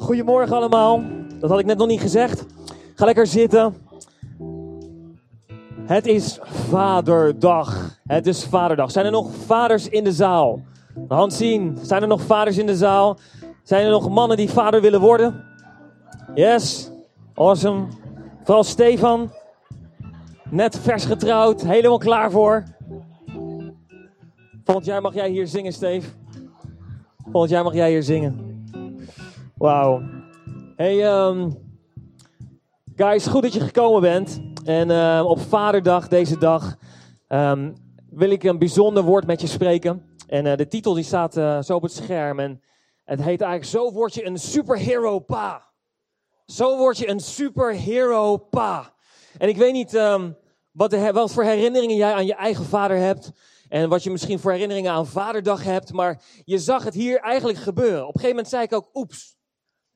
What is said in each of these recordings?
Goedemorgen allemaal. Dat had ik net nog niet gezegd. Ga lekker zitten. Het is Vaderdag. Het is Vaderdag. Zijn er nog vaders in de zaal? Hand zien. Zijn er nog vaders in de zaal? Zijn er nog mannen die vader willen worden? Yes. Awesome. Vooral Stefan. Net vers getrouwd. Helemaal klaar voor. Volgend jaar mag jij hier zingen, Steve. Volgend jaar mag jij hier zingen. Wauw. Hey, um, guys, goed dat je gekomen bent. En uh, op Vaderdag, deze dag, um, wil ik een bijzonder woord met je spreken. En uh, de titel die staat uh, zo op het scherm. En het heet eigenlijk Zo word je een superhero pa. Zo word je een superhero pa. En ik weet niet wat, de, wat voor herinneringen jij aan je eigen vader hebt. En wat je misschien voor herinneringen aan Vaderdag hebt. Maar je zag het hier eigenlijk gebeuren. Op een gegeven moment zei ik ook, oeps.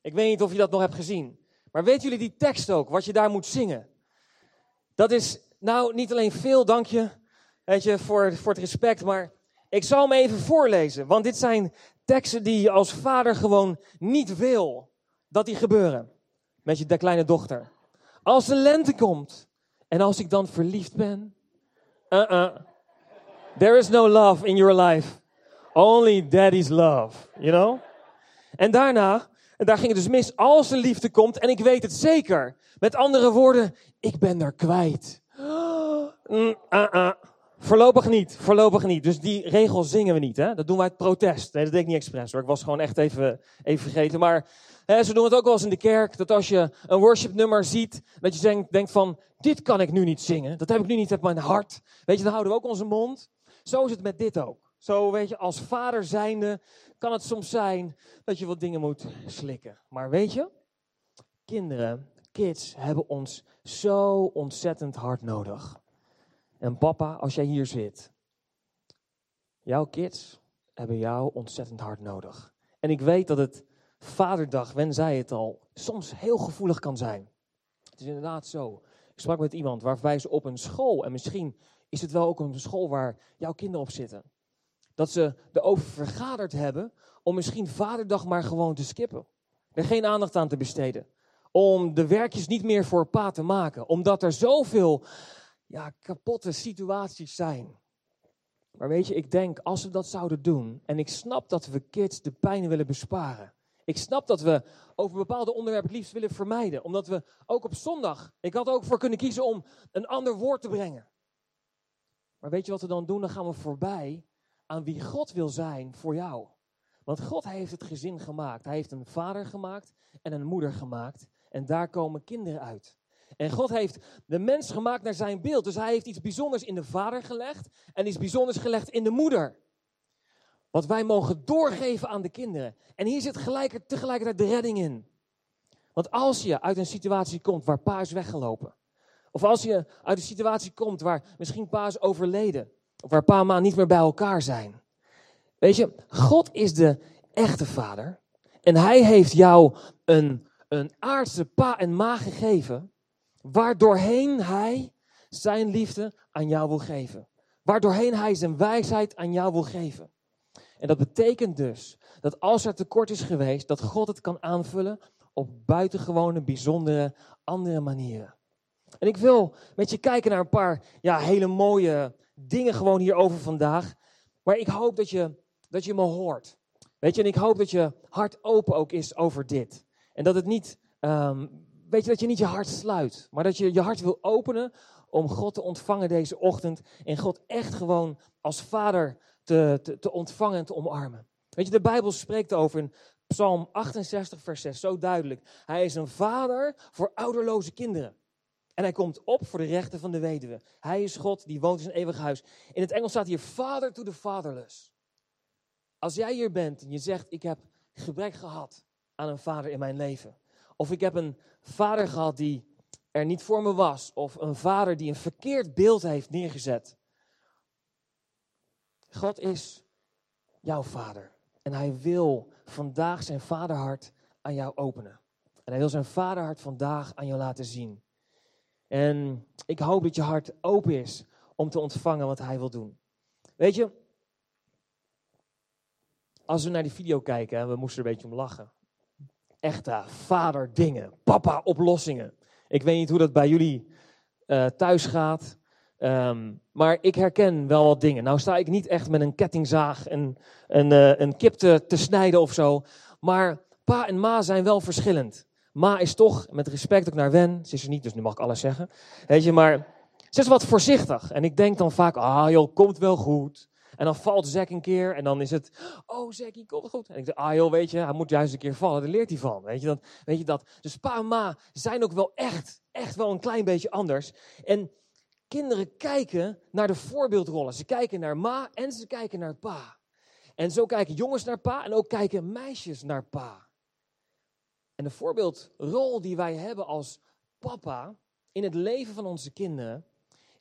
Ik weet niet of je dat nog hebt gezien. Maar weten jullie die tekst ook, wat je daar moet zingen? Dat is nou niet alleen veel, dank je, weet je voor, voor het respect, maar ik zal hem even voorlezen. Want dit zijn teksten die je als vader gewoon niet wil dat die gebeuren. Met je kleine dochter. Als de lente komt en als ik dan verliefd ben. Uh-uh. There is no love in your life. Only daddy's love, you know? En daarna, en daar ging het dus mis, als de liefde komt, en ik weet het zeker. Met andere woorden, ik ben er kwijt. Mm, uh, uh. Voorlopig niet, voorlopig niet. Dus die regel zingen we niet, hè? Dat doen wij uit protest. Nee, dat deed ik niet expres hoor. Ik was gewoon echt even, even vergeten. Maar hè, ze doen het ook wel eens in de kerk. Dat als je een worship nummer ziet, dat je denkt, denkt van, dit kan ik nu niet zingen. Dat heb ik nu niet op mijn hart. Weet je, dan houden we ook onze mond. Zo is het met dit ook. Zo, weet je, als vader zijnde kan het soms zijn dat je wat dingen moet slikken. Maar weet je, kinderen, kids hebben ons zo ontzettend hard nodig. En papa, als jij hier zit, jouw kids hebben jou ontzettend hard nodig. En ik weet dat het vaderdag, Wen zei het al, soms heel gevoelig kan zijn. Het is inderdaad zo. Ik sprak met iemand waarbij ze op een school, en misschien is het wel ook een school waar jouw kinderen op zitten. Dat ze erover vergaderd hebben om misschien vaderdag maar gewoon te skippen. Er geen aandacht aan te besteden. Om de werkjes niet meer voor pa te maken. Omdat er zoveel ja, kapotte situaties zijn. Maar weet je, ik denk als we dat zouden doen. En ik snap dat we kids de pijn willen besparen. Ik snap dat we over bepaalde onderwerpen liefst willen vermijden. Omdat we ook op zondag. Ik had ook voor kunnen kiezen om een ander woord te brengen. Maar weet je wat we dan doen? Dan gaan we voorbij aan wie God wil zijn voor jou. Want God heeft het gezin gemaakt. Hij heeft een vader gemaakt en een moeder gemaakt. En daar komen kinderen uit. En God heeft de mens gemaakt naar zijn beeld. Dus hij heeft iets bijzonders in de vader gelegd en iets bijzonders gelegd in de moeder. Wat wij mogen doorgeven aan de kinderen. En hier zit gelijk, tegelijkertijd de redding in. Want als je uit een situatie komt waar pa is weggelopen. Of als je uit een situatie komt waar misschien pa is overleden. Waar pa en ma niet meer bij elkaar zijn. Weet je, God is de echte vader. En hij heeft jou een, een aardse pa en ma gegeven. Waardoorheen hij zijn liefde aan jou wil geven. Waardoorheen hij zijn wijsheid aan jou wil geven. En dat betekent dus dat als er tekort is geweest, dat God het kan aanvullen op buitengewone, bijzondere, andere manieren. En ik wil met je kijken naar een paar ja, hele mooie dingen gewoon hierover vandaag. Maar ik hoop dat je, dat je me hoort. Weet je, en ik hoop dat je hart open ook is over dit. En dat het niet, um, weet je, dat je niet je hart sluit. Maar dat je je hart wil openen om God te ontvangen deze ochtend. En God echt gewoon als vader te, te, te ontvangen en te omarmen. Weet je, de Bijbel spreekt over in Psalm 68, vers 6 zo duidelijk. Hij is een vader voor ouderloze kinderen. En hij komt op voor de rechten van de weduwe. Hij is God die woont in zijn eeuwig huis. In het Engels staat hier Father to the fatherless. Als jij hier bent en je zegt, ik heb gebrek gehad aan een vader in mijn leven. Of ik heb een vader gehad die er niet voor me was. Of een vader die een verkeerd beeld heeft neergezet. God is jouw vader. En hij wil vandaag zijn vaderhart aan jou openen. En hij wil zijn vaderhart vandaag aan jou laten zien. En ik hoop dat je hart open is om te ontvangen wat hij wil doen. Weet je, als we naar die video kijken, we moesten er een beetje om lachen. echte vaderdingen, papa-oplossingen. Ik weet niet hoe dat bij jullie uh, thuis gaat. Ehm, maar ik herken wel wat dingen. Nou sta ik niet echt met een kettingzaag en een, een kip te, te snijden of zo. Maar pa en ma zijn wel verschillend. Ma is toch, met respect ook naar Wen, ze is er niet, dus nu mag ik alles zeggen. Weet je, maar ze is wat voorzichtig. En ik denk dan vaak, ah joh, komt wel goed. En dan valt Zack een keer en dan is het, oh Zakkie, komt goed. En ik denk, ah joh, weet je, hij moet juist een keer vallen, daar leert hij van. Weet je, dat, weet je dat? Dus pa en ma zijn ook wel echt, echt wel een klein beetje anders. En kinderen kijken naar de voorbeeldrollen. Ze kijken naar ma en ze kijken naar pa. En zo kijken jongens naar pa en ook kijken meisjes naar pa. En de voorbeeldrol die wij hebben als papa in het leven van onze kinderen,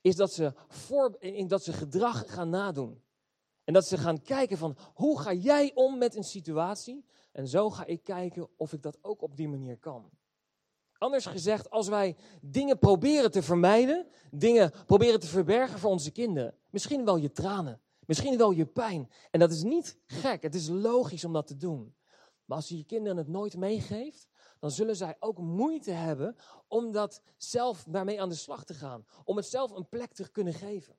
is dat ze, voor, dat ze gedrag gaan nadoen. En dat ze gaan kijken van, hoe ga jij om met een situatie? En zo ga ik kijken of ik dat ook op die manier kan. Anders gezegd, als wij dingen proberen te vermijden, dingen proberen te verbergen voor onze kinderen, misschien wel je tranen, misschien wel je pijn. En dat is niet gek, het is logisch om dat te doen. Maar als je je kinderen het nooit meegeeft, dan zullen zij ook moeite hebben om dat zelf daarmee aan de slag te gaan. Om het zelf een plek te kunnen geven.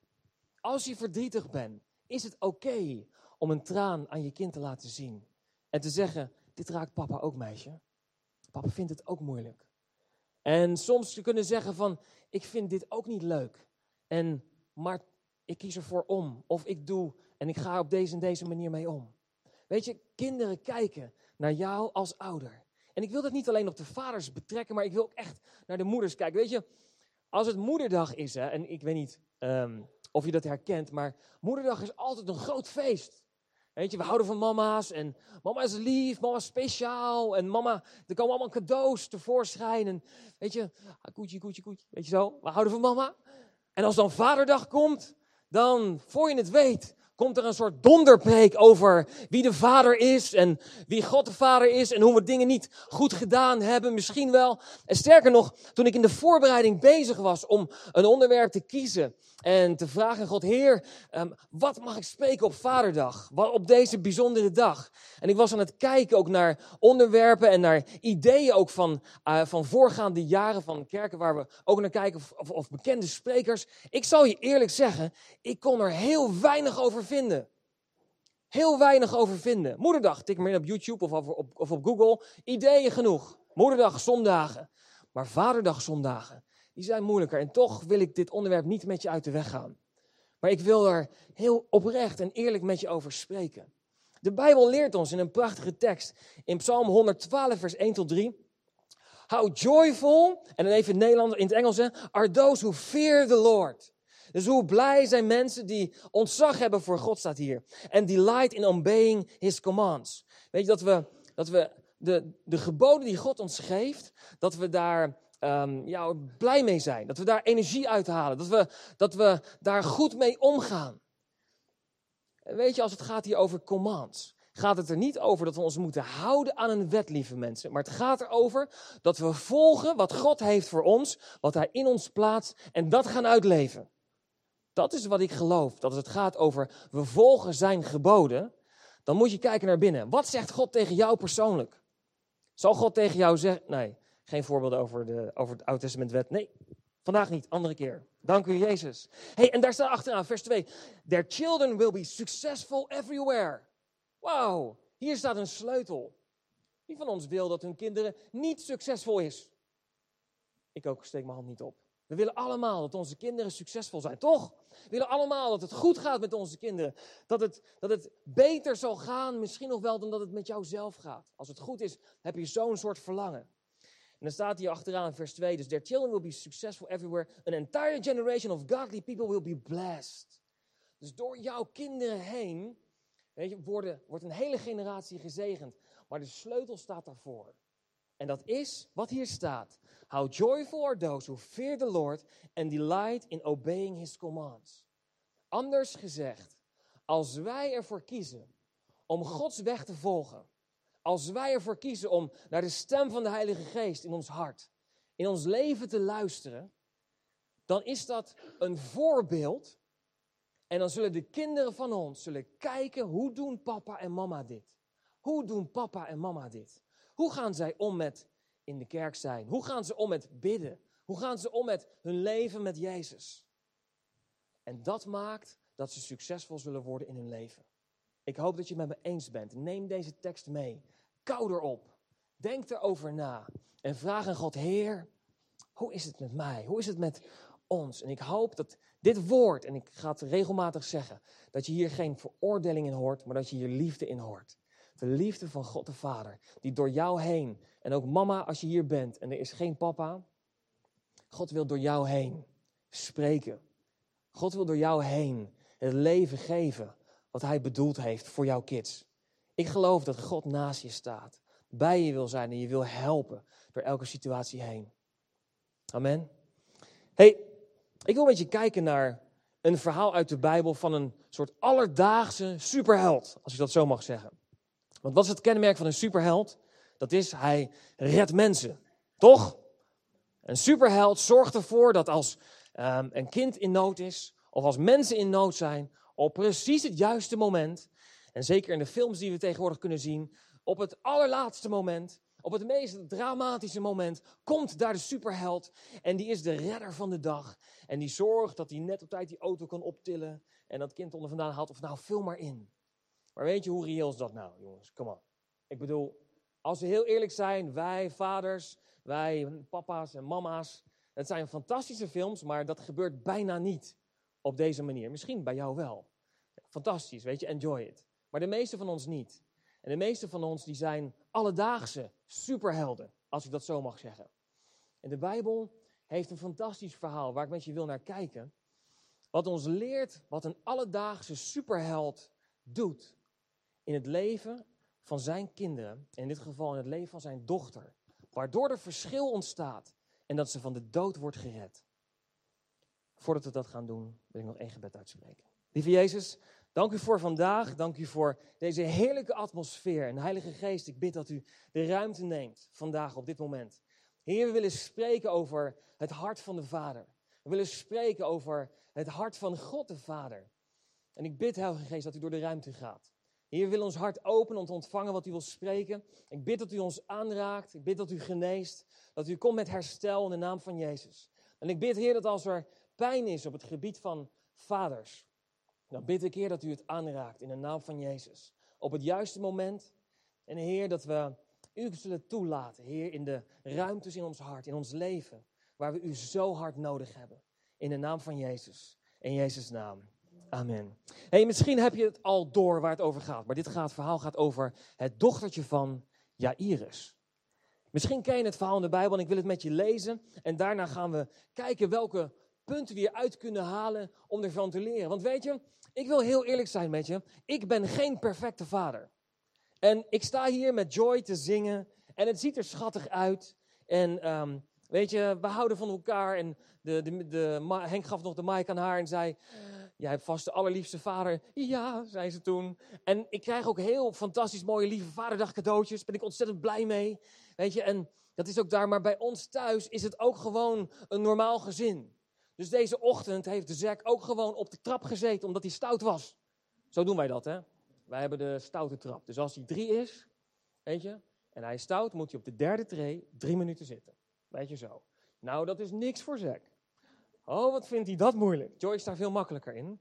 Als je verdrietig bent, is het oké om een traan aan je kind te laten zien. En te zeggen, dit raakt papa ook meisje. Papa vindt het ook moeilijk. En soms kunnen zeggen van, ik vind dit ook niet leuk. En, maar ik kies ervoor om. Of ik doe en ik ga op deze en deze manier mee om. Weet je, kinderen kijken naar jou als ouder. En ik wil dat niet alleen op de vaders betrekken, maar ik wil ook echt naar de moeders kijken. Weet je, als het moederdag is, hè, en ik weet niet ehm, of je dat herkent, maar moederdag is altijd een groot feest. Weet je, we houden van mama's en mama is lief, mama is speciaal en mama, er komen allemaal cadeaus tevoorschijn en weet je, ah, koetje, koetje, koetje, weet je zo, we houden van mama. En als dan vaderdag komt, dan, voor je het weet, komt er een soort donderpreek over wie de vader is en wie God de vader is en hoe we dingen niet goed gedaan hebben, misschien wel. En sterker nog, toen ik in de voorbereiding bezig was om een onderwerp te kiezen en te vragen God, Heer, ehm, wat mag ik spreken op Vaderdag, op deze bijzondere dag? En ik was aan het kijken ook naar onderwerpen en naar ideeën ook van, uh, van voorgaande jaren van kerken waar we ook naar kijken of, of bekende sprekers. Ik zal je eerlijk zeggen, ik kon er heel weinig over vinden. Heel weinig over vinden. Moederdag, tik maar in op YouTube of op, of op Google. Ideeën genoeg. Moederdag, zondagen. Maar vaderdag, zondagen, die zijn moeilijker. En toch wil ik dit onderwerp niet met je uit de weg gaan. Maar ik wil er heel oprecht en eerlijk met je over spreken. De Bijbel leert ons in een prachtige tekst in Psalm 112, vers 1 tot 3. How joyful, en dan even in het Nederlands, in het Engels, are those who fear the Lord. Dus hoe blij zijn mensen die ontzag hebben voor God, staat hier. En delight in obeying his commands. Weet je, dat we, dat we de, de geboden die God ons geeft, dat we daar um, ja, blij mee zijn. Dat we daar energie uit halen. Dat we, dat we daar goed mee omgaan. Weet je, als het gaat hier over commands, gaat het er niet over dat we ons moeten houden aan een wet, lieve mensen. Maar het gaat erover dat we volgen wat God heeft voor ons, wat Hij in ons plaatst en dat gaan uitleven. Dat is wat ik geloof. Dat als het gaat over we volgen zijn geboden, dan moet je kijken naar binnen. Wat zegt God tegen jou persoonlijk? Zal God tegen jou zeggen, nee, geen voorbeelden over, de, over het Oude Testament wet. Nee, vandaag niet, andere keer. Dank u Jezus. Hey, en daar staat achteraan, vers 2. Their children will be successful everywhere. Wauw, hier staat een sleutel. Wie van ons wil dat hun kinderen niet succesvol is? Ik ook, steek mijn hand niet op. We willen allemaal dat onze kinderen succesvol zijn, toch? We willen allemaal dat het goed gaat met onze kinderen. Dat het, dat het beter zal gaan, misschien nog wel dan dat het met jou zelf gaat. Als het goed is, heb je zo'n soort verlangen. En dan staat hier achteraan vers 2, dus their children will be successful everywhere. An entire generation of godly people will be blessed. Dus door jouw kinderen heen weet je, worden, wordt een hele generatie gezegend. Maar de sleutel staat daarvoor. En dat is wat hier staat. How joyful are those who fear the Lord and delight in obeying his commands. Anders gezegd, als wij ervoor kiezen om Gods weg te volgen, als wij ervoor kiezen om naar de stem van de Heilige Geest in ons hart, in ons leven te luisteren, dan is dat een voorbeeld. En dan zullen de kinderen van ons zullen kijken, hoe doen papa en mama dit? Hoe doen papa en mama dit? Hoe gaan zij om met in de kerk zijn? Hoe gaan ze om met bidden? Hoe gaan ze om met hun leven met Jezus? En dat maakt dat ze succesvol zullen worden in hun leven. Ik hoop dat je het met me eens bent. Neem deze tekst mee. Kou erop. Denk erover na. En vraag aan God, Heer, hoe is het met mij? Hoe is het met ons? En ik hoop dat dit woord, en ik ga het regelmatig zeggen, dat je hier geen veroordeling in hoort, maar dat je hier liefde in hoort. De liefde van God de Vader, die door jou heen, en ook mama als je hier bent en er is geen papa, God wil door jou heen spreken. God wil door jou heen het leven geven wat Hij bedoeld heeft voor jouw kids. Ik geloof dat God naast je staat, bij je wil zijn en je wil helpen door elke situatie heen. Amen. Hey, ik wil met je kijken naar een verhaal uit de Bijbel van een soort alledaagse superheld, als ik dat zo mag zeggen. Want wat is het kenmerk van een superheld? Dat is, hij redt mensen. Toch? Een superheld zorgt ervoor dat als um, een kind in nood is, of als mensen in nood zijn, op precies het juiste moment, en zeker in de films die we tegenwoordig kunnen zien, op het allerlaatste moment, op het meest dramatische moment, komt daar de superheld. En die is de redder van de dag. En die zorgt dat hij net op tijd die auto kan optillen en dat kind onder vandaan haalt. Of nou, vul maar in. Maar weet je hoe reëel is dat nou, jongens? Kom op. Ik bedoel, als we heel eerlijk zijn, wij vaders, wij papa's en mama's, het zijn fantastische films, maar dat gebeurt bijna niet op deze manier. Misschien bij jou wel. Fantastisch, weet je, enjoy it. Maar de meeste van ons niet. En de meeste van ons die zijn alledaagse superhelden, als ik dat zo mag zeggen. En de Bijbel heeft een fantastisch verhaal waar ik met je wil naar kijken. Wat ons leert wat een alledaagse superheld doet in het leven van zijn kinderen, in dit geval in het leven van zijn dochter, waardoor er verschil ontstaat en dat ze van de dood wordt gered. Voordat we dat gaan doen, wil ik nog één gebed uitspreken. Lieve Jezus, dank u voor vandaag, dank u voor deze heerlijke atmosfeer. En Heilige Geest, ik bid dat u de ruimte neemt vandaag op dit moment. Heer, we willen spreken over het hart van de Vader. We willen spreken over het hart van God de Vader. En ik bid, Heilige Geest, dat u door de ruimte gaat. Heer, willen ons hart openen om te ontvangen wat u wil spreken. Ik bid dat u ons aanraakt. Ik bid dat u geneest. Dat u komt met herstel in de naam van Jezus. En ik bid, Heer, dat als er pijn is op het gebied van vaders, dan bid ik, Heer, dat u het aanraakt in de naam van Jezus. Op het juiste moment. En Heer, dat we u zullen toelaten, Heer, in de ruimtes in ons hart, in ons leven, waar we u zo hard nodig hebben. In de naam van Jezus. In Jezus' naam. Amen. Hey, misschien heb je het al door waar het over gaat, maar dit gaat, verhaal gaat over het dochtertje van Jairus. Misschien ken je het verhaal in de Bijbel en ik wil het met je lezen. En daarna gaan we kijken welke punten we hieruit kunnen halen om ervan te leren. Want weet je, ik wil heel eerlijk zijn met je. Ik ben geen perfecte vader. En ik sta hier met Joy te zingen en het ziet er schattig uit. En um, weet je, we houden van elkaar. En de, de, de, Henk gaf nog de mic aan haar en zei... Jij hebt vast de allerliefste vader. Ja, zei ze toen. En ik krijg ook heel fantastisch mooie lieve vaderdag cadeautjes. Ben ik ontzettend blij mee. Weet je, en dat is ook daar. Maar bij ons thuis is het ook gewoon een normaal gezin. Dus deze ochtend heeft de Zek ook gewoon op de trap gezeten, omdat hij stout was. Zo doen wij dat, hè. Wij hebben de stoute trap. Dus als hij drie is, weet je, en hij is stout, moet hij op de derde tree drie minuten zitten. Weet je zo. Nou, dat is niks voor Zek. Oh, wat vindt hij dat moeilijk? Joyce is daar veel makkelijker in.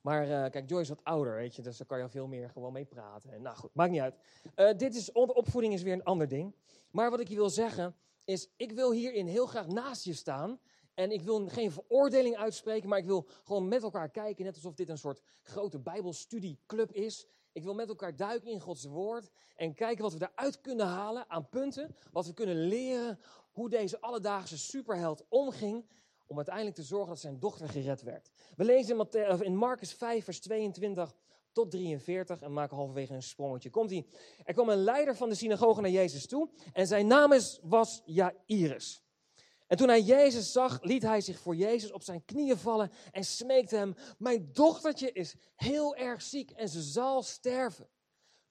Maar uh, kijk, Joyce is wat ouder, weet je, dus daar kan je al veel meer gewoon mee praten. En, nou goed, maakt niet uit. Uh, dit is, opvoeding is weer een ander ding. Maar wat ik je wil zeggen, is ik wil hierin heel graag naast je staan. En ik wil geen veroordeling uitspreken, maar ik wil gewoon met elkaar kijken, net alsof dit een soort grote bijbelstudieclub is. Ik wil met elkaar duiken in Gods woord en kijken wat we daaruit kunnen halen aan punten, wat we kunnen leren, hoe deze alledaagse superheld omging om uiteindelijk te zorgen dat zijn dochter gered werd. We lezen in Marcus 5, vers 22 tot 43 en maken halverwege een sprongetje. Komt ie. Er kwam een leider van de synagoge naar Jezus toe en zijn naam was Jairus. En toen hij Jezus zag, liet hij zich voor Jezus op zijn knieën vallen en smeekte hem: Mijn dochtertje is heel erg ziek en ze zal sterven.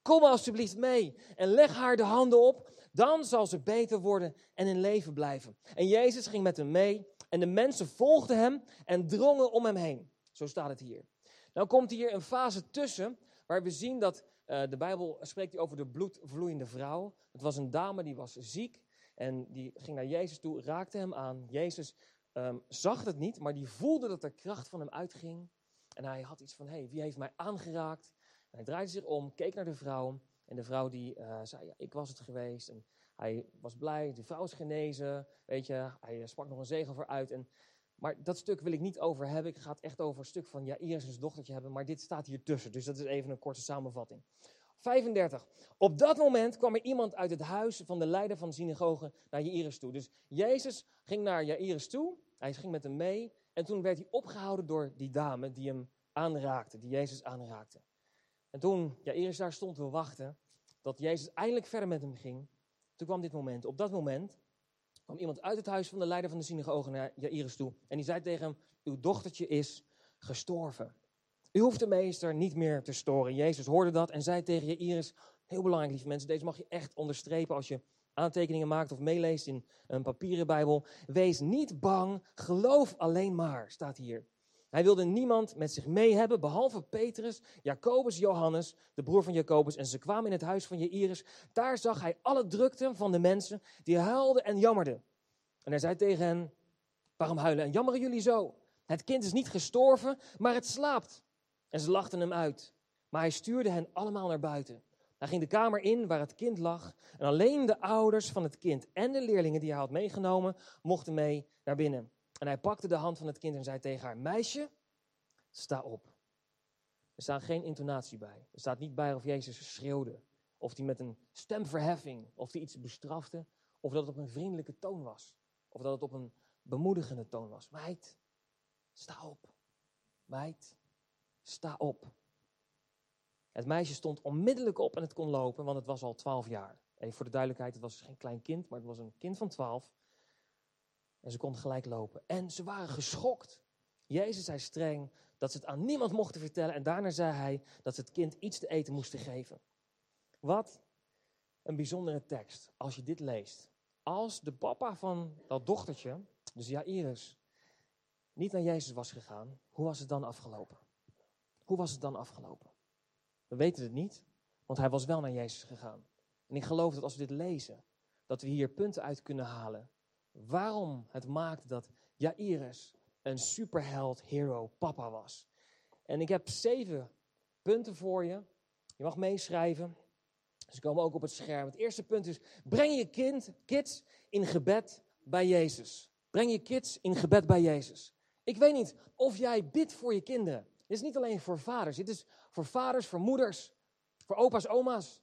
Kom alsjeblieft mee en leg haar de handen op, dan zal ze beter worden en in leven blijven. En Jezus ging met hem mee en de mensen volgden hem en drongen om hem heen. Zo staat het hier. Nou komt hier een fase tussen waar we zien dat Eh, de Bijbel spreekt over de bloedvloeiende vrouw. Het was een dame die was ziek en die ging naar Jezus toe, raakte hem aan. Jezus um, zag het niet, maar die voelde dat er kracht van hem uitging. En hij had iets van, hé, hey, wie heeft mij aangeraakt? Hij draaide zich om, keek naar de vrouw. En de vrouw die uh, zei, ja, ik was het geweest. En hij was blij, de vrouw is genezen. Weet je, hij eh, sprak nog een zegen voor uit. En, maar dat stuk wil ik niet over hebben. Ik ga het echt over een stuk van Jairus' dochtertje hebben. Maar dit staat hier tussen, dus dat is even een korte samenvatting. 35. Op dat moment kwam er iemand uit het huis van de leider van de synagoge naar Jairus toe. Dus Jezus ging naar Jairus toe. Hij ging met hem mee. En toen werd hij opgehouden door die dame die hem aanraakte, die Jezus aanraakte. En toen Jairus daar stond te wachten, dat Jezus eindelijk verder met hem ging, toen kwam dit moment. Op dat moment kwam iemand uit het huis van de leider van de synagoge naar Jairus toe. En die zei tegen hem, uw dochtertje is gestorven. U hoeft de meester niet meer te storen. Jezus hoorde dat en zei tegen Jairus, heel belangrijk lieve mensen, deze mag je echt onderstrepen als je aantekeningen maakt of meeleest in een papieren Bijbel. Wees niet bang, geloof alleen maar, staat hier. Hij wilde niemand met zich mee hebben, behalve Petrus, Jacobus, Johannes, de broer van Jacobus. En ze kwamen in het huis van Jairus. Daar zag hij alle drukte van de mensen die huilden en jammerden. En hij zei tegen hen, waarom huilen en jammeren jullie zo? Het kind is niet gestorven, maar het slaapt. En ze lachten hem uit. Maar hij stuurde hen allemaal naar buiten. Hij ging de kamer in waar het kind lag. En alleen de ouders van het kind en de leerlingen die hij had meegenomen, mochten mee naar binnen. En hij pakte de hand van het kind en zei tegen haar: Meisje, sta op. Er staat geen intonatie bij. Er staat niet bij of Jezus schreeuwde. Of hij met een stemverheffing, of hij iets bestrafte. Of dat het op een vriendelijke toon was. Of dat het op een bemoedigende toon was. Meid, sta op. Meid, sta op. Het meisje stond onmiddellijk op en het kon lopen, want het was al twaalf jaar. Even voor de duidelijkheid, het was geen klein kind, maar het was een kind van twaalf. En ze kon gelijk lopen. En ze waren geschokt. Jezus zei streng dat ze het aan niemand mochten vertellen. En daarna zei hij dat ze het kind iets te eten moesten geven. Wat een bijzondere tekst als je dit leest. Als de papa van dat dochtertje, dus Jairus, niet naar Jezus was gegaan, hoe was het dan afgelopen? Hoe was het dan afgelopen? We weten het niet, want hij was wel naar Jezus gegaan. En ik geloof dat als we dit lezen, dat we hier punten uit kunnen halen. Waarom het maakte dat Jairus een superheld, hero, papa was. En ik heb zeven punten voor je. Je mag meeschrijven. Ze komen ook op het scherm. Het eerste punt is: breng je kind, kids in gebed bij Jezus. Breng je kids in gebed bij Jezus. Ik weet niet of jij bidt voor je kinderen. Dit is niet alleen voor vaders. Dit is voor vaders, voor moeders, voor opa's, oma's.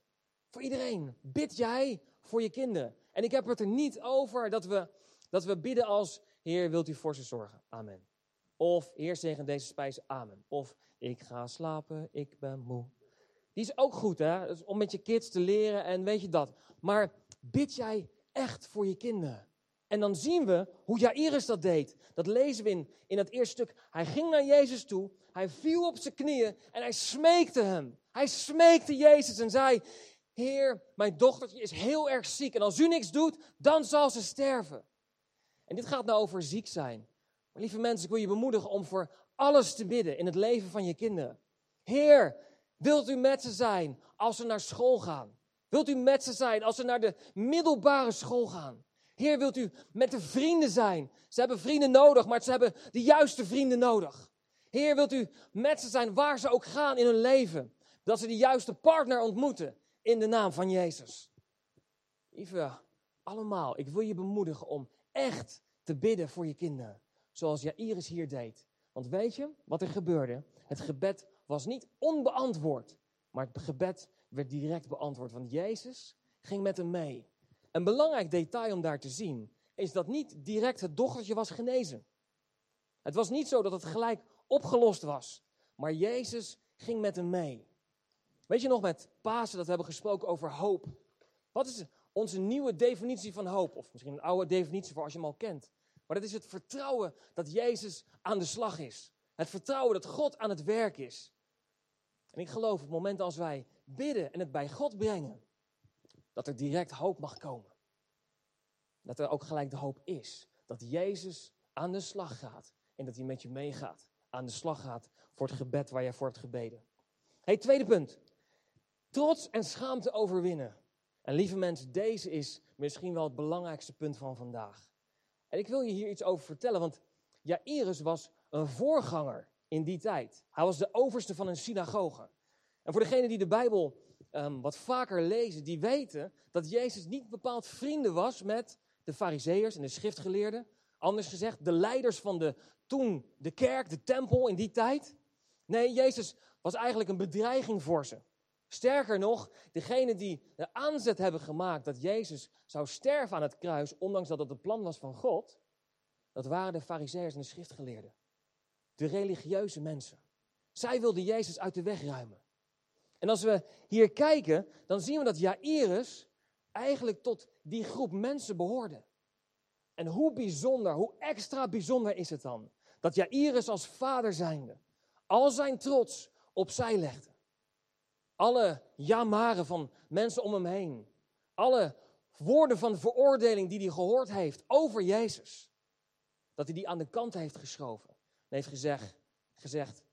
Voor iedereen. Bid jij voor je kinderen. En ik heb het er niet over dat we, dat we bidden als... Heer, wilt u voor ze zorgen? Amen. Of Heer, zegen deze spijzen. Amen. Of ik ga slapen, ik ben moe. Die is ook goed, hè? Om met je kids te leren en weet je dat. Maar bid jij echt voor je kinderen? En dan zien we hoe Jairus dat deed. Dat lezen we in, in het eerste stuk. Hij ging naar Jezus toe, hij viel op zijn knieën en hij smeekte hem. Hij smeekte Jezus en zei, Heer, mijn dochtertje is heel erg ziek en als u niks doet, dan zal ze sterven. En dit gaat nou over ziek zijn. Maar lieve mensen, ik wil je bemoedigen om voor alles te bidden in het leven van je kinderen. Heer, wilt u met ze zijn als ze naar school gaan? Wilt u met ze zijn als ze naar de middelbare school gaan? Heer, wilt u met de vrienden zijn? Ze hebben vrienden nodig, maar ze hebben de juiste vrienden nodig. Heer, wilt u met ze zijn waar ze ook gaan in hun leven? Dat ze de juiste partner ontmoeten in de naam van Jezus. Lieve, allemaal, ik wil je bemoedigen om echt te bidden voor je kinderen. Zoals Jairus hier deed. Want weet je wat er gebeurde? Het gebed was niet onbeantwoord, maar het gebed werd direct beantwoord. Want Jezus ging met hem mee. Een belangrijk detail om daar te zien is dat niet direct het dochtertje was genezen. Het was niet zo dat het gelijk opgelost was, maar Jezus ging met hem mee. Weet je nog met Pasen dat we hebben gesproken over hoop? Wat is onze nieuwe definitie van hoop? Of misschien een oude definitie voor als je hem al kent. Maar dat is het vertrouwen dat Jezus aan de slag is. Het vertrouwen dat God aan het werk is. En ik geloof op het moment als wij bidden en het bij God brengen, dat er direct hoop mag komen. Dat er ook gelijk de hoop is. Dat Jezus aan de slag gaat en dat hij met je meegaat. Aan de slag gaat voor het gebed waar jij voor hebt gebeden. Hey, tweede punt. Trots en schaamte overwinnen. En lieve mensen, deze is misschien wel het belangrijkste punt van vandaag. En ik wil je hier iets over vertellen, want Jairus was een voorganger in die tijd. Hij was de overste van een synagoge. En voor degenen die de Bijbel um, wat vaker lezen, die weten dat Jezus niet bepaald vrienden was met de fariseërs en de schriftgeleerden. Anders gezegd, de leiders van de toen de kerk, de tempel in die tijd. Nee, Jezus was eigenlijk een bedreiging voor ze. Sterker nog, degene die de aanzet hebben gemaakt dat Jezus zou sterven aan het kruis, ondanks dat het het plan was van God, dat waren de fariseërs en de schriftgeleerden. De religieuze mensen. Zij wilden Jezus uit de weg ruimen. En als we hier kijken, dan zien we dat Jairus eigenlijk tot die groep mensen behoorde. En hoe bijzonder, hoe extra bijzonder is het dan dat Jairus als vader zijnde al zijn trots opzij legde. Alle jamaren van mensen om hem heen. Alle woorden van veroordeling die hij gehoord heeft over Jezus. Dat hij die aan de kant heeft geschoven. En heeft gezegd, gezegd,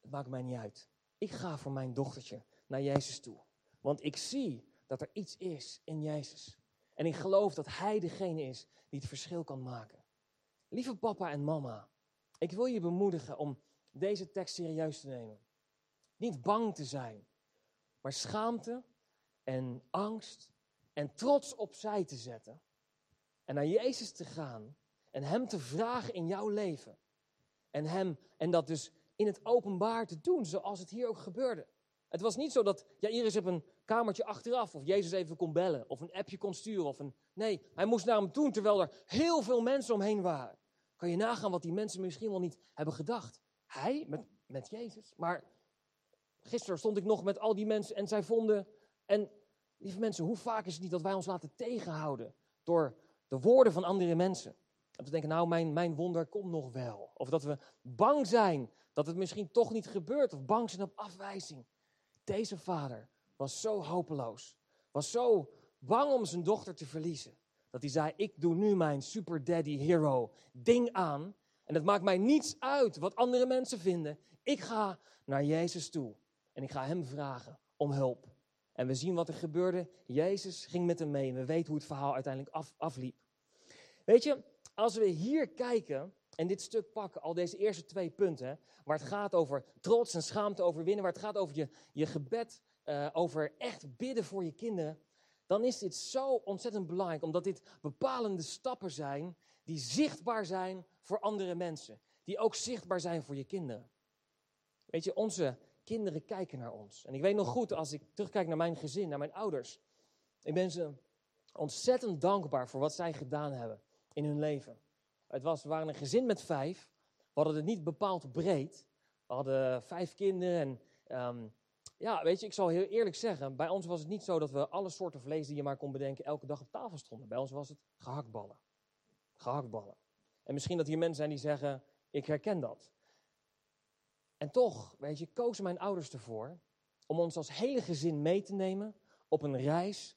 het maakt mij niet uit. Ik ga voor mijn dochtertje naar Jezus toe. Want ik zie dat er iets is in Jezus. En ik geloof dat Hij degene is die het verschil kan maken. Lieve papa en mama, ik wil je bemoedigen om deze tekst serieus te nemen. Niet bang te zijn, maar schaamte en angst en trots opzij te zetten. En naar Jezus te gaan en Hem te vragen in jouw leven. En, hem, en dat dus in het openbaar te doen, zoals het hier ook gebeurde. Het was niet zo dat Jairus op een kamertje achteraf of Jezus even kon bellen of een appje kon sturen. Of een... Nee, hij moest naar hem toe terwijl er heel veel mensen omheen waren. Kan je nagaan wat die mensen misschien wel niet hebben gedacht. Hij met, met Jezus. Maar gisteren stond ik nog met al die mensen en zij vonden. En lieve mensen, hoe vaak is het niet dat wij ons laten tegenhouden door de woorden van andere mensen? Dat we denken, nou, mijn, mijn wonder komt nog wel. Of dat we bang zijn dat het misschien toch niet gebeurt. Of bang zijn op afwijzing. Deze vader was zo hopeloos. Was zo bang om zijn dochter te verliezen. Dat hij zei, ik doe nu mijn super daddy hero ding aan. En het maakt mij niets uit wat andere mensen vinden. Ik ga naar Jezus toe. En ik ga hem vragen om hulp. En we zien wat er gebeurde. Jezus ging met hem mee. En we weten hoe het verhaal uiteindelijk af, afliep. Weet je, als we hier kijken en dit stuk pakken, al deze eerste twee punten, waar het gaat over trots en schaamte overwinnen, waar het gaat over je, je gebed, uh, over echt bidden voor je kinderen, dan is dit zo ontzettend belangrijk, omdat dit bepalende stappen zijn die zichtbaar zijn voor andere mensen, die ook zichtbaar zijn voor je kinderen. Weet je, onze kinderen kijken naar ons. En ik weet nog goed, als ik terugkijk naar mijn gezin, naar mijn ouders, ik ben ze ontzettend dankbaar voor wat zij gedaan hebben in hun leven. Het was, we waren een gezin met vijf. We hadden het niet bepaald breed. We hadden vijf kinderen. En um, ja, weet je, ik zal heel eerlijk zeggen. Bij ons was het niet zo dat we alle soorten vlees die je maar kon bedenken elke dag op tafel stonden. Bij ons was het gehaktballen. Gehaktballen. En misschien dat hier mensen zijn die zeggen, ik herken dat. En toch, weet je, kozen mijn ouders ervoor om ons als hele gezin mee te nemen op een reis.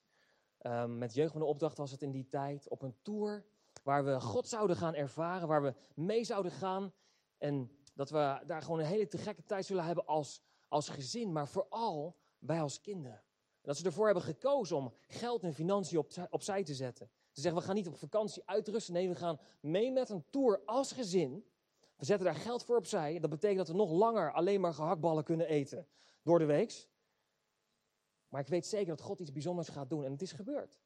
Um, met jeugd de opdracht was het in die tijd. Op een tour Waar we God zouden gaan ervaren, waar we mee zouden gaan. En dat we daar gewoon een hele te gekke tijd zullen hebben als, als gezin, maar vooral wij als kinderen. En dat ze ervoor hebben gekozen om geld en financiën op, opzij te zetten. Ze zeggen, we gaan niet op vakantie uitrusten. Nee, we gaan mee met een tour als gezin. We zetten daar geld voor opzij. Dat betekent dat we nog langer alleen maar gehaktballen kunnen eten door de week. Maar ik weet zeker dat God iets bijzonders gaat doen. En het is gebeurd.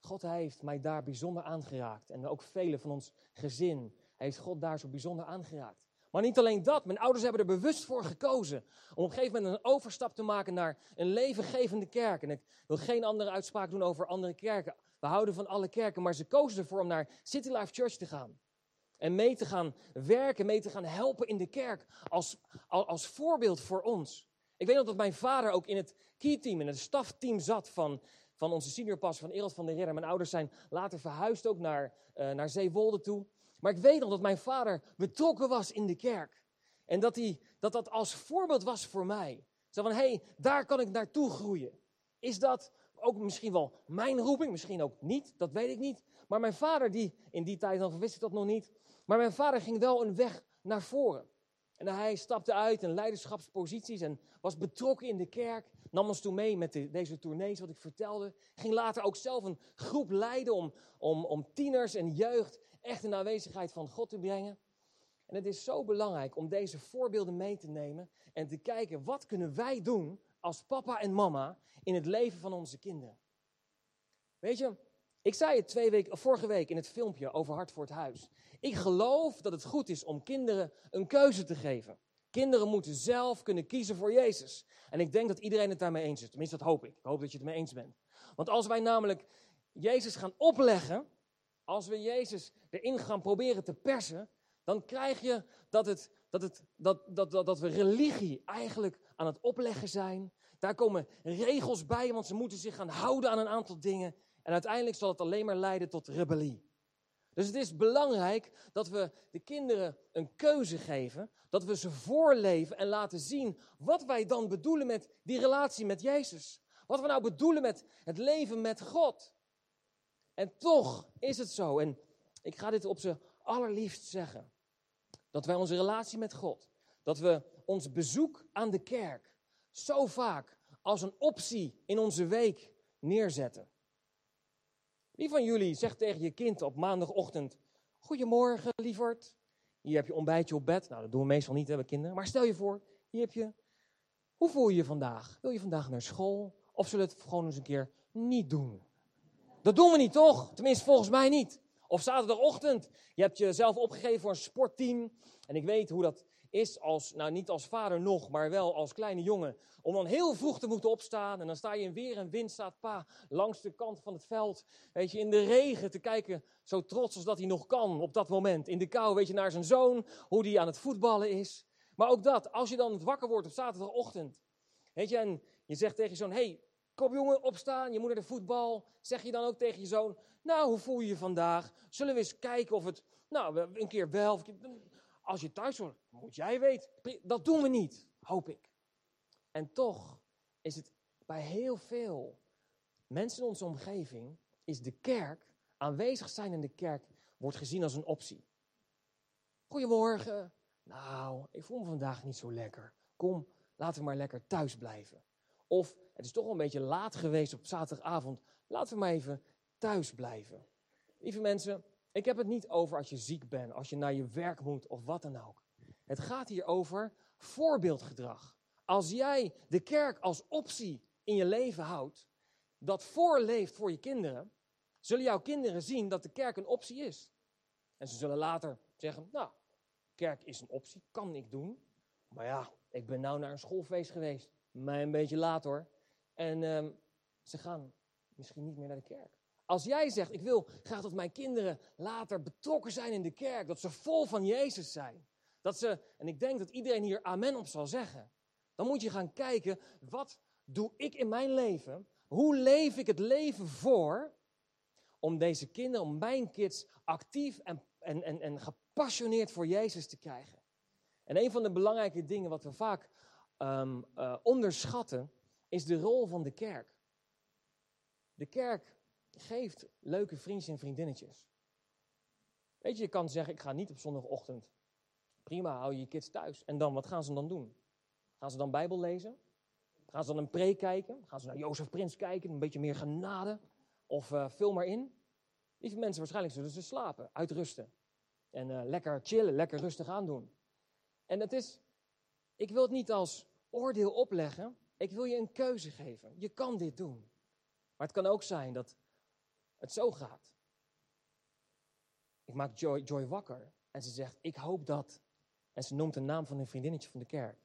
God heeft mij daar bijzonder aangeraakt. En ook velen van ons gezin heeft God daar zo bijzonder aangeraakt. Maar niet alleen dat, mijn ouders hebben er bewust voor gekozen om op een gegeven moment een overstap te maken naar een levengevende kerk. En ik wil geen andere uitspraak doen over andere kerken. We houden van alle kerken, maar ze kozen ervoor om naar City Life Church te gaan. En mee te gaan werken, mee te gaan helpen in de kerk als, als voorbeeld voor ons. Ik weet nog dat mijn vader ook in het key team, in het stafteam zat van van onze seniorpas van Ereld van der Ridder. Mijn ouders zijn later verhuisd ook naar, uh, naar Zeewolde toe. Maar ik weet nog dat mijn vader betrokken was in de kerk. En dat, hij, dat dat als voorbeeld was voor mij. Zo van, hé, hey, daar kan ik naartoe groeien. Is dat ook misschien wel mijn roeping? Misschien ook niet, dat weet ik niet. Maar mijn vader, die in die tijd nog wist ik dat nog niet. Maar mijn vader ging wel een weg naar voren. En hij stapte uit in leiderschapsposities en was betrokken in de kerk nam ons toen mee met deze tournees, wat ik vertelde. Ging later ook zelf een groep leiden om, om, om tieners en jeugd echt in de aanwezigheid van God te brengen. En het is zo belangrijk om deze voorbeelden mee te nemen en te kijken wat kunnen wij doen als papa en mama in het leven van onze kinderen. Weet je, ik zei het twee weken, vorige week in het filmpje over Hart voor het Huis. Ik geloof dat het goed is om kinderen een keuze te geven. Kinderen moeten zelf kunnen kiezen voor Jezus. En ik denk dat iedereen het daarmee eens is. Tenminste, dat hoop ik. Ik hoop dat je het mee eens bent. Want als wij namelijk Jezus gaan opleggen, als we Jezus erin gaan proberen te persen, dan krijg je dat, het, dat, het, dat, dat, dat, dat we religie eigenlijk aan het opleggen zijn. Daar komen regels bij, want ze moeten zich gaan houden aan een aantal dingen. En uiteindelijk zal het alleen maar leiden tot rebellie. Dus het is belangrijk dat we de kinderen een keuze geven, dat we ze voorleven en laten zien wat wij dan bedoelen met die relatie met Jezus. Wat we nou bedoelen met het leven met God. En toch is het zo, en ik ga dit op zijn allerliefst zeggen, dat wij onze relatie met God, dat we ons bezoek aan de kerk zo vaak als een optie in onze week neerzetten. Wie van jullie zegt tegen je kind op maandagochtend: Goedemorgen, lieverd. Hier heb je ontbijtje op bed. Nou, dat doen we meestal niet, hebben kinderen. Maar stel je voor, hier heb je. Hoe voel je je vandaag? Wil je vandaag naar school? Of zullen we het gewoon eens een keer niet doen? Dat doen we niet, toch? Tenminste, volgens mij niet. Of zaterdagochtend, je hebt jezelf opgegeven voor een sportteam. En ik weet hoe dat is als, nou niet als vader nog, maar wel als kleine jongen. Om dan heel vroeg te moeten opstaan. En dan sta je in weer en wind, staat pa langs de kant van het veld. Weet je, in de regen te kijken, zo trots als dat hij nog kan op dat moment. In de kou, weet je, naar zijn zoon, hoe die aan het voetballen is. Maar ook dat, als je dan wakker wordt op zaterdagochtend. Weet je, en je zegt tegen je zoon, hey, kom jongen, opstaan, je moet naar de voetbal. Zeg je dan ook tegen je zoon, nou, hoe voel je je vandaag? Zullen we eens kijken of het, nou, een keer wel. Als je thuis hoort, moet jij weten. Dat doen we niet, hoop ik. En toch is het bij heel veel mensen in onze omgeving, is de kerk, aanwezig zijn in de kerk, wordt gezien als een optie. Goedemorgen. Nou, ik voel me vandaag niet zo lekker. Kom, laten we maar lekker thuis blijven. Of het is toch wel een beetje laat geweest op zaterdagavond. Laten we maar even thuis blijven. Lieve mensen, ik heb het niet over als je ziek bent, als je naar je werk moet of wat dan ook. Het gaat hier over voorbeeldgedrag. Als jij de kerk als optie in je leven houdt, dat voorleeft voor je kinderen, zullen jouw kinderen zien dat de kerk een optie is. En ze zullen later zeggen, nou, kerk is een optie, kan ik doen. Maar ja, ik ben nou naar een schoolfeest geweest. Mij een beetje laat hoor. En um, ze gaan misschien niet meer naar de kerk. Als jij zegt, ik wil graag dat mijn kinderen later betrokken zijn in de kerk, dat ze vol van Jezus zijn. Dat ze, en ik denk dat iedereen hier amen op zal zeggen. Dan moet je gaan kijken, wat doe ik in mijn leven? Hoe leef ik het leven voor om deze kinderen, om mijn kids actief en, en, en, en gepassioneerd voor Jezus te krijgen? En een van de belangrijke dingen wat we vaak um, uh, onderschatten, is de rol van de kerk. De kerk geeft leuke vriendjes en vriendinnetjes. Weet je, je kan zeggen, ik ga niet op zondagochtend. Prima, hou je je kids thuis. En dan, wat gaan ze dan doen? Gaan ze dan Bijbel lezen? Gaan ze dan een preek kijken? Gaan ze naar Jozef Prins kijken? Een beetje meer genade? Of uh, vul maar in? Lieve mensen, waarschijnlijk zullen ze slapen, uitrusten. En uh, lekker chillen, lekker rustig aandoen. En het is, ik wil het niet als oordeel opleggen. Ik wil je een keuze geven. Je kan dit doen. Maar het kan ook zijn dat het zo gaat. Ik maak Joy, Joy wakker en ze zegt, ik hoop dat. En ze noemt de naam van een vriendinnetje van de kerk.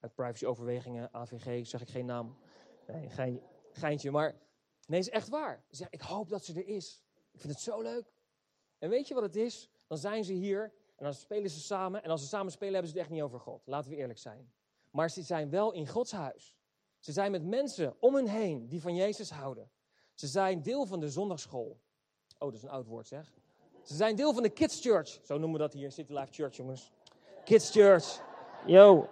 Uit privacyoverwegingen, AVG, zeg ik geen naam. Nee, geintje, maar nee, is echt waar. Ze zegt, ik hoop dat ze er is. Ik vind het zo leuk. En weet je wat het is? Dan zijn ze hier en dan spelen ze samen. En als ze samen spelen, hebben ze het echt niet over God. Laten we eerlijk zijn. Maar ze zijn wel in Gods huis. Ze zijn met mensen om hen heen die van Jezus houden. Ze zijn deel van de zondagschool. Oh, dat is een oud woord zeg. Ze zijn deel van de Kids Church. Zo noemen we dat hier, City Life Church, jongens. Kids Church. Yo.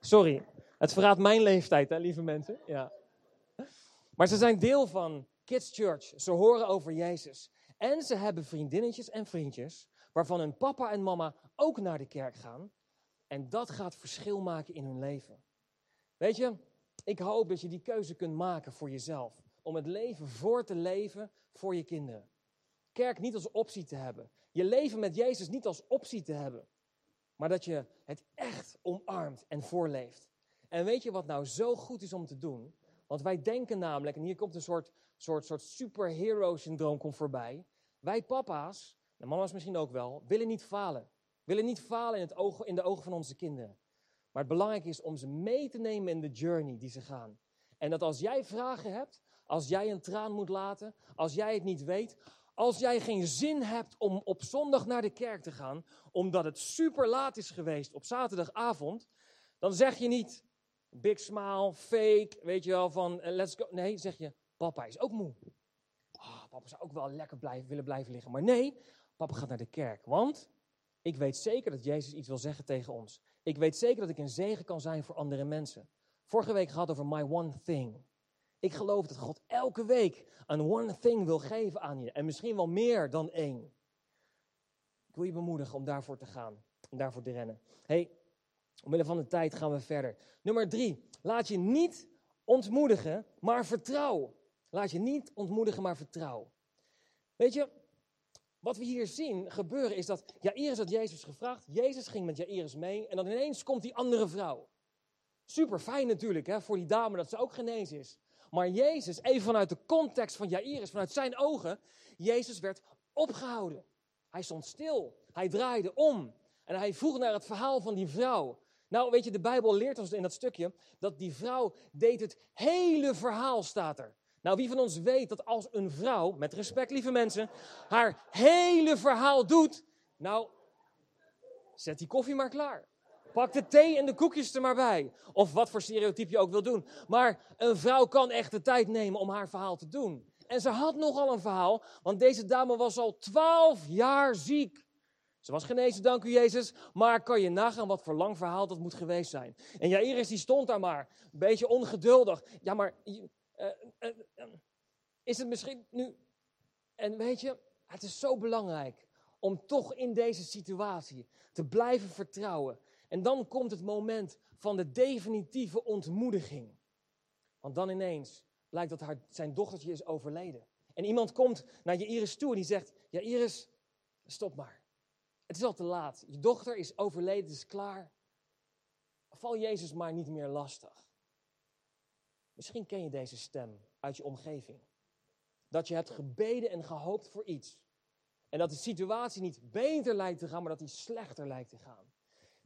Sorry, het verraadt mijn leeftijd, hè, lieve mensen. Ja. Maar ze zijn deel van Kids Church. Ze horen over Jezus. En ze hebben vriendinnetjes en vriendjes, waarvan hun papa en mama ook naar de kerk gaan. En dat gaat verschil maken in hun leven. Weet je, ik hoop dat je die keuze kunt maken voor jezelf. Om het leven voor te leven voor je kinderen. Kerk niet als optie te hebben. Je leven met Jezus niet als optie te hebben. Maar dat je het echt omarmt en voorleeft. En weet je wat nou zo goed is om te doen? Want wij denken namelijk, en hier komt een soort, soort, soort superhero-syndroom komt voorbij. Wij papa's, en mama's misschien ook wel, willen niet falen. Willen niet falen in, het oog, in de ogen van onze kinderen. Maar het belangrijke is om ze mee te nemen in de journey die ze gaan. En dat als jij vragen hebt, als jij een traan moet laten, als jij het niet weet, als jij geen zin hebt om op zondag naar de kerk te gaan, omdat het super laat is geweest op zaterdagavond, dan zeg je niet big smile, fake, weet je wel, van eh, let's go. Nee, zeg je, papa is ook moe. Oh, papa zou ook wel lekker blijven, willen blijven liggen. Maar nee, papa gaat naar de kerk, want ik weet zeker dat Jezus iets wil zeggen tegen ons. Ik weet zeker dat ik een zegen kan zijn voor andere mensen. Vorige week gehad over my one thing. Ik geloof dat God elke week een one thing wil geven aan je. En misschien wel meer dan één. Ik wil je bemoedigen om daarvoor te gaan. Om daarvoor te rennen. hey, omwille van de tijd gaan we verder. Nummer drie. Laat je niet ontmoedigen, maar vertrouw. Laat je niet ontmoedigen, maar vertrouw. Weet je, wat we hier zien gebeuren is dat Jairus had Jezus gevraagd. Jezus ging met Jairus mee en dan ineens komt die andere vrouw. Super fijn natuurlijk hè, voor die dame dat ze ook genezen is. Maar Jezus, even vanuit de context van Jairus, vanuit zijn ogen, Jezus werd opgehouden. Hij stond stil, hij draaide om en hij vroeg naar het verhaal van die vrouw. Nou, weet je, de Bijbel leert ons in dat stukje dat die vrouw deed het hele verhaal, staat er. Nou, wie van ons weet dat als een vrouw, met respect lieve mensen, haar hele verhaal doet, nou, zet die koffie maar klaar. Pak de thee en de koekjes er maar bij. Of wat voor stereotype je ook wil doen. Maar een vrouw kan echt de tijd nemen om haar verhaal te doen. En ze had nogal een verhaal, want deze dame was al twaalf jaar ziek. Ze was genezen, dank u Jezus. Maar kan je nagaan wat voor lang verhaal dat moet geweest zijn. En Jairus die stond daar maar, een beetje ongeduldig. Ja, maar uh, uh, uh, is het misschien nu... En weet je, het is zo belangrijk om toch in deze situatie te blijven vertrouwen. En dan komt het moment van de definitieve ontmoediging. Want dan ineens blijkt dat haar, zijn dochtertje is overleden. En iemand komt naar je Iris toe en die zegt: Ja, Iris, stop maar. Het is al te laat. Je dochter is overleden, het is klaar. Val Jezus maar niet meer lastig. Misschien ken je deze stem uit je omgeving. Dat je hebt gebeden en gehoopt voor iets. En dat de situatie niet beter lijkt te gaan, maar dat die slechter lijkt te gaan.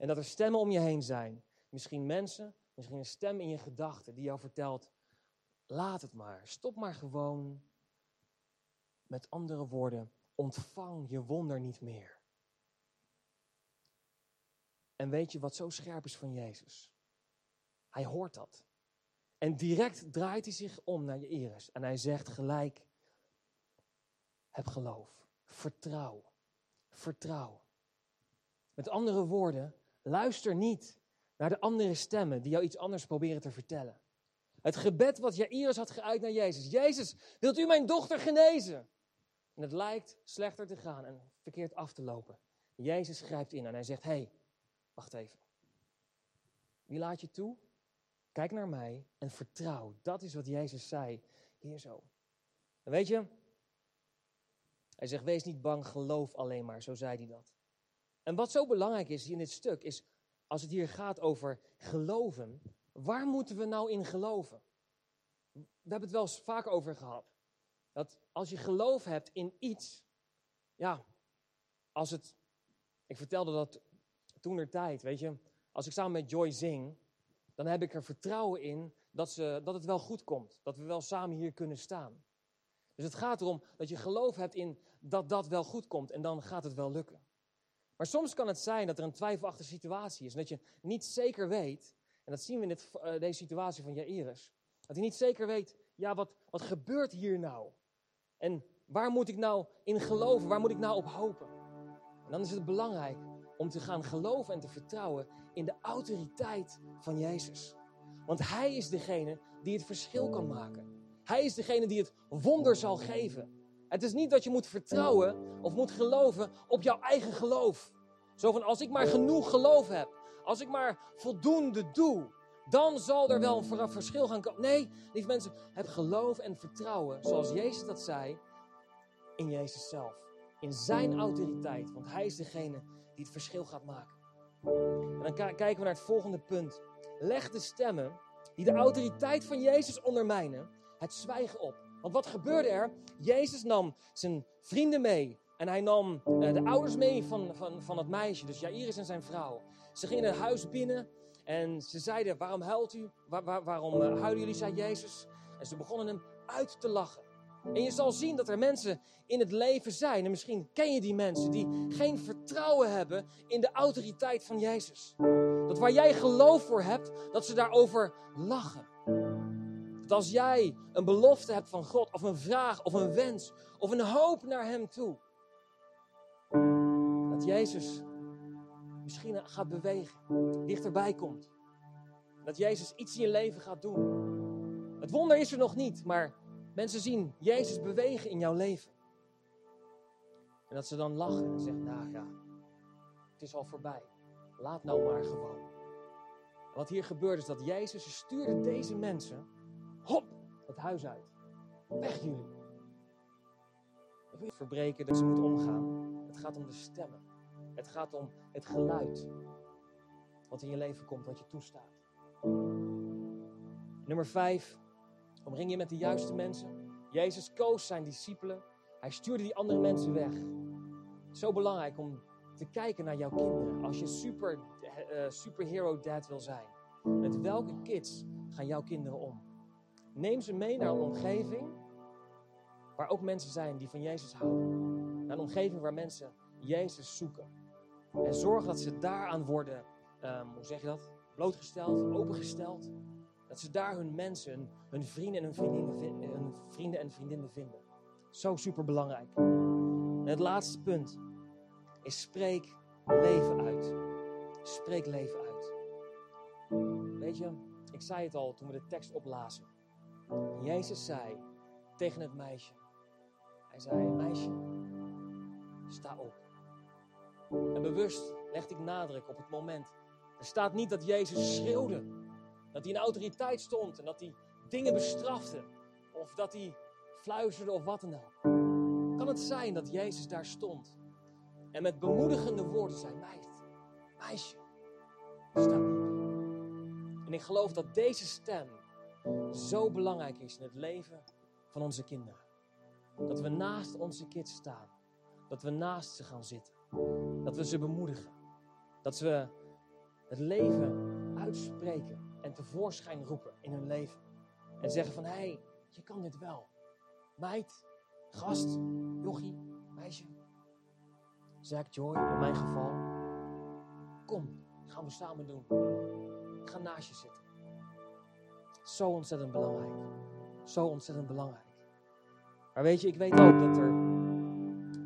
En dat er stemmen om je heen zijn. Misschien mensen, misschien een stem in je gedachten die jou vertelt: laat het maar, stop maar gewoon. Met andere woorden, ontvang je wonder niet meer. En weet je wat zo scherp is van Jezus? Hij hoort dat. En direct draait hij zich om naar je Iris en hij zegt gelijk: heb geloof, vertrouw, vertrouw. Met andere woorden, Luister niet naar de andere stemmen die jou iets anders proberen te vertellen. Het gebed wat Jairus had geuit naar Jezus. Jezus, wilt u mijn dochter genezen? En het lijkt slechter te gaan en verkeerd af te lopen. Jezus grijpt in en hij zegt, hé, hey, wacht even. Wie laat je toe? Kijk naar mij en vertrouw. Dat is wat Jezus zei hier zo. En weet je, hij zegt, wees niet bang, geloof alleen maar. Zo zei hij dat. En wat zo belangrijk is in dit stuk, is als het hier gaat over geloven, waar moeten we nou in geloven? We hebben het wel eens vaak over gehad. Dat als je geloof hebt in iets, ja, als het, ik vertelde dat toen er tijd, weet je, als ik samen met Joy zing, dan heb ik er vertrouwen in dat, ze, dat het wel goed komt. Dat we wel samen hier kunnen staan. Dus het gaat erom dat je geloof hebt in dat dat wel goed komt en dan gaat het wel lukken. Maar soms kan het zijn dat er een twijfelachtige situatie is. Dat je niet zeker weet, en dat zien we in dit, uh, deze situatie van Jairus. Dat hij niet zeker weet, ja, wat, wat gebeurt hier nou? En waar moet ik nou in geloven? Waar moet ik nou op hopen? En dan is het belangrijk om te gaan geloven en te vertrouwen in de autoriteit van Jezus. Want Hij is degene die het verschil kan maken. Hij is degene die het wonder zal geven. Het is niet dat je moet vertrouwen of moet geloven op jouw eigen geloof. Zo van als ik maar genoeg geloof heb, als ik maar voldoende doe, Dan zal er wel een verschil gaan komen. Nee, lieve mensen, heb geloof en vertrouwen, zoals Jezus dat zei, in Jezus zelf. In zijn autoriteit, want hij is degene die het verschil gaat maken. En dan kijken we naar het volgende punt. Leg de stemmen die de autoriteit van Jezus ondermijnen, het zwijgen op. Want wat gebeurde er? Jezus nam zijn vrienden mee. En hij nam uh, de ouders mee van, van, van het meisje, dus Jairus en zijn vrouw. Ze gingen het huis binnen en ze zeiden, waarom huilt u? Waar, waar, waarom uh, huilen jullie, zei Jezus. En ze begonnen hem uit te lachen. En je zal zien dat er mensen in het leven zijn, en misschien ken je die mensen, die geen vertrouwen hebben in de autoriteit van Jezus. Dat waar jij geloof voor hebt, dat ze daarover lachen. Als jij een belofte hebt van God, of een vraag, of een wens, of een hoop naar Hem toe, dat Jezus misschien gaat bewegen, dichterbij komt. Dat Jezus iets in je leven gaat doen. Het wonder is er nog niet, maar mensen zien Jezus bewegen in jouw leven. En dat ze dan lachen en zeggen, nou ja, het is al voorbij. Laat nou maar gewoon. wat hier gebeurt is dat Jezus stuurde deze mensen, hop, het huis uit. Weg jullie. Wil verbreken dat ze moeten omgaan. Het gaat om de stemmen. Het gaat om het geluid. Wat in je leven komt, wat je toestaat. Nummer vijf. Omring je met de juiste mensen. Jezus koos zijn discipelen. Hij stuurde die andere mensen weg. Zo belangrijk om te kijken naar jouw kinderen. Als je super, uh, superhero dad wil zijn. Met welke kids gaan jouw kinderen om? Neem ze mee naar een omgeving waar ook mensen zijn die van Jezus houden. Naar een omgeving waar mensen Jezus zoeken. En zorg dat ze daaraan worden, um, hoe zeg je dat? Blootgesteld, opengesteld. Dat ze daar hun mensen, hun, vrienden, en hun, vriendinnen, hun vrienden en vriendinnen vinden. Zo super belangrijk. En het laatste punt is spreek leven uit. Spreek leven uit. Weet je, ik zei het al toen we de tekst oplazen. Jezus zei tegen het meisje. Hij zei, meisje, sta op. En bewust legde ik nadruk op het moment. Er staat niet dat Jezus schreeuwde. Dat hij in autoriteit stond en dat hij dingen bestrafte. Of dat hij fluisterde of wat dan ook. Kan het zijn dat Jezus daar stond en met bemoedigende woorden zei: Meid, meisje, sta op. En ik geloof dat deze stem zo belangrijk is in het leven van onze kinderen. Dat we naast onze kids staan. Dat we naast ze gaan zitten. Dat we ze bemoedigen. Dat we het leven uitspreken en tevoorschijn roepen in hun leven. En zeggen van, hé, hey, je kan dit wel. Meid, gast, jochie, meisje. Zack, Joy, in mijn geval. Kom, gaan we samen doen. Ga naast je zitten. Zo ontzettend belangrijk. Zo ontzettend belangrijk. Maar weet je, ik weet ook dat er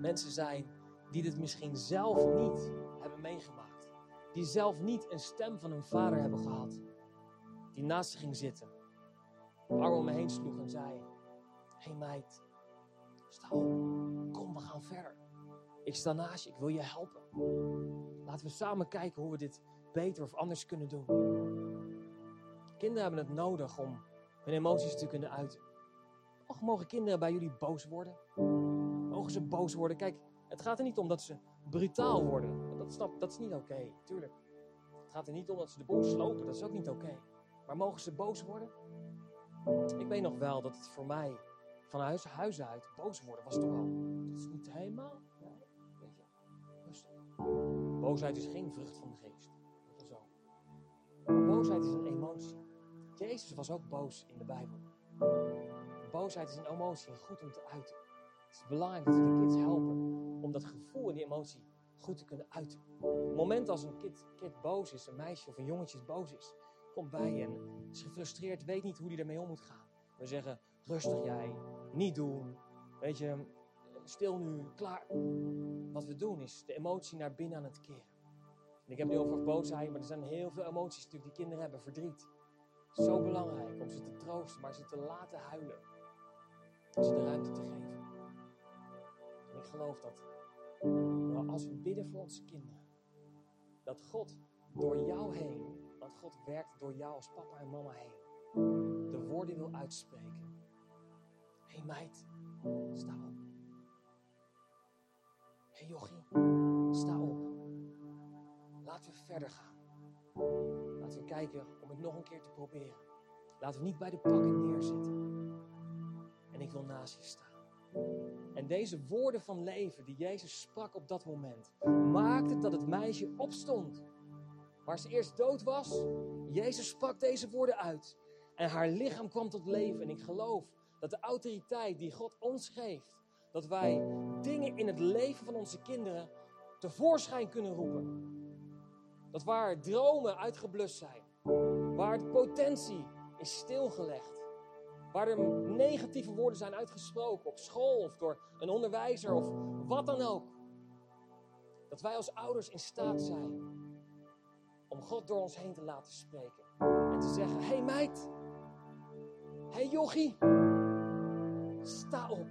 mensen zijn die dit misschien zelf niet hebben meegemaakt. Die zelf niet een stem van hun vader hebben gehad. Die naast ze ging zitten. Arm om me heen sloeg en zei: Hé hey meid, sta op. Kom, we gaan verder. Ik sta naast je, ik wil je helpen. Laten we samen kijken hoe we dit beter of anders kunnen doen. Kinderen hebben het nodig om hun emoties te kunnen uiten. Och, mogen kinderen bij jullie boos worden? Mogen ze boos worden? Kijk, het gaat er niet om dat ze brutaal worden. Dat, snap, dat is niet oké, tuurlijk. Het gaat er niet om dat ze de boel slopen, dat is ook niet oké. Maar mogen ze boos worden? Ik weet nog wel dat het voor mij van huis, huis uit boos worden was toch al. Dat is niet helemaal. Weet je, rustig. Boosheid is geen vrucht van de geest. Dat is zo. Maar boosheid is een emotie. Jezus was ook boos in de Bijbel. Boosheid is een emotie goed om te uiten. Het is belangrijk dat we de kids helpen om dat gevoel en die emotie goed te kunnen uiten. Op het moment als een kind boos is, een meisje of een jongetje boos is, komt bij en is gefrustreerd, weet niet hoe hij ermee om moet gaan. We zeggen, rustig jij, niet doen, weet je, stil nu, klaar. Wat we doen is de emotie naar binnen aan het keren. En ik heb nu over boosheid, maar er zijn heel veel emoties natuurlijk die kinderen hebben, verdriet. Zo belangrijk om ze te troosten, maar ze te laten huilen. Ze de ruimte te geven. En ik geloof dat als we bidden voor onze kinderen, dat God door jou heen Want God werkt door jou als papa en mama heen. De woorden wil uitspreken. Hé hey meid, sta op. Hé hey jochie, sta op. Laten we verder gaan. Laten we kijken om het nog een keer te proberen. Laten we niet bij de pakken neerzitten. En ik wil naast je staan. En deze woorden van leven die Jezus sprak op dat moment, maakte dat het meisje opstond. Waar ze eerst dood was, Jezus sprak deze woorden uit. En haar lichaam kwam tot leven. En ik geloof dat de autoriteit die God ons geeft, dat wij dingen in het leven van onze kinderen tevoorschijn kunnen roepen. Dat waar dromen uitgeblust zijn, waar de potentie is stilgelegd, waar er negatieve woorden zijn uitgesproken op school of door een onderwijzer of wat dan ook. Dat wij als ouders in staat zijn om God door ons heen te laten spreken en te zeggen: Hé hey meid, hé hey jochie, sta op.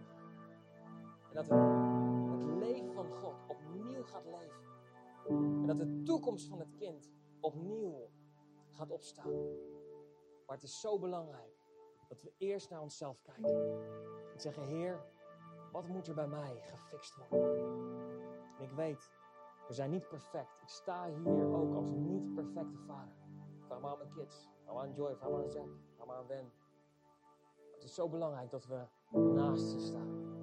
En dat het leven van God opnieuw gaat leven. En dat de toekomst van het kind opnieuw gaat opstaan. Maar het is zo belangrijk dat we eerst naar onszelf kijken. En zeggen, Heer, wat moet er bij mij gefixt worden? En ik weet, we zijn niet perfect. Ik sta hier ook als niet perfecte vader. Vraag maar aan mijn kids. Vraag maar aan Joy, vraag maar aan Zack, vraag maar aan Wen. Het is zo belangrijk dat we naast ze staan.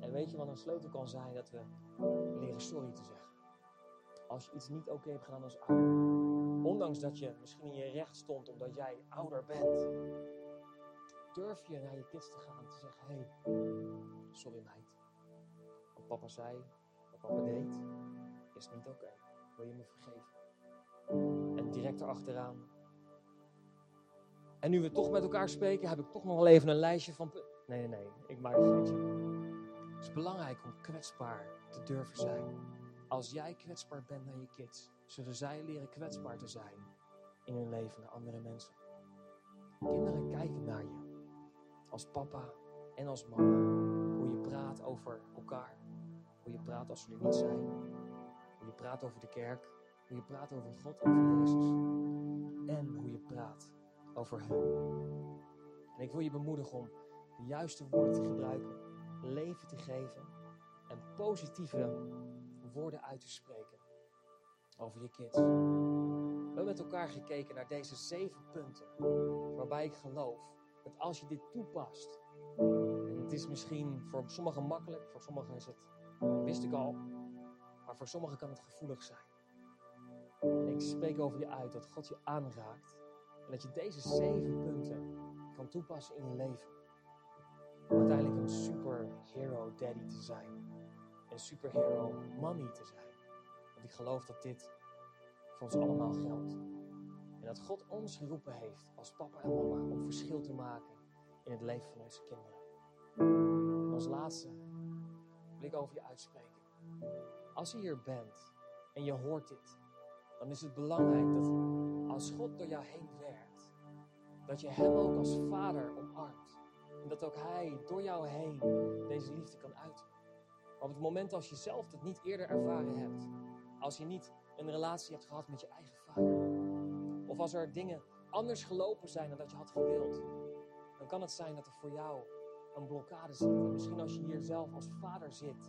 En weet je wat een sleutel kan zijn? Dat we leren sorry. Als je iets niet oké hebt gedaan als ouder. Ondanks dat je misschien in je recht stond omdat jij ouder bent. Durf je naar je kids te gaan en te zeggen: hey, sorry meid. Wat papa zei, wat papa deed, is niet oké. Wil je me vergeven? En direct erachteraan. En nu we toch met elkaar spreken, heb ik toch nog wel even een lijstje van. Nee, nee, nee, ik maak een geintje. Het is belangrijk om kwetsbaar te durven zijn. Als jij kwetsbaar bent naar je kids, zullen zij leren kwetsbaar te zijn in hun leven naar andere mensen. Kinderen kijken naar je als papa en als mama. Hoe je praat over elkaar. Hoe je praat als ze er niet zijn. Hoe je praat over de kerk. Hoe je praat over God, over Jezus. En hoe je praat over hen. En ik wil je bemoedigen om de juiste woorden te gebruiken. Leven te geven. En positieve woorden uit te spreken over je kids. We hebben met elkaar gekeken naar deze zeven punten. Waarbij ik geloof dat als je dit toepast. En het is misschien voor sommigen makkelijk, voor sommigen is het, wist ik al. Maar voor sommigen kan het gevoelig zijn. Ik spreek over je uit dat God je aanraakt. En dat je deze zeven punten kan toepassen in je leven. Om uiteindelijk een superhero daddy te zijn. Superhero mommy te zijn. Want ik geloof dat dit voor ons allemaal geldt. En dat God ons geroepen heeft als papa en mama om verschil te maken in het leven van onze kinderen. En als laatste wil ik over je uitspreken. Als je hier bent en je hoort dit, dan is het belangrijk dat als God door jou heen werkt, dat je Hem ook als vader omarmt. En dat ook Hij door jou heen deze liefde kan uiten. Op het moment als je zelf het niet eerder ervaren hebt, als je niet een relatie hebt gehad met je eigen vader, of als er dingen anders gelopen zijn dan dat je had gewild, dan kan het zijn dat er voor jou een blokkade zit. En misschien als je hier zelf als vader zit,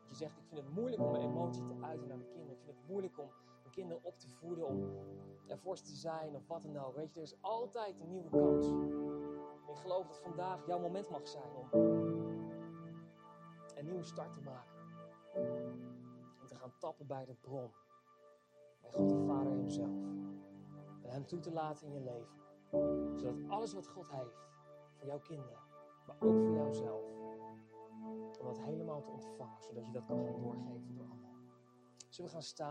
dat je zegt: Ik vind het moeilijk om mijn emotie te uiten naar mijn kinderen. Ik vind het moeilijk om mijn kinderen op te voeden, om ervoor te zijn of wat dan ook. Weet je, er is altijd een nieuwe kans. Ik geloof dat vandaag jouw moment mag zijn om een nieuwe start te maken. En te gaan tappen bij de bron. Bij God de Vader Hemzelf. En Hem toe te laten in je leven. Zodat alles wat God heeft voor jouw kinderen, maar ook voor jouzelf. Om dat helemaal te ontvangen, zodat je dat kan gaan doorgeven door anderen. Zullen we gaan staan?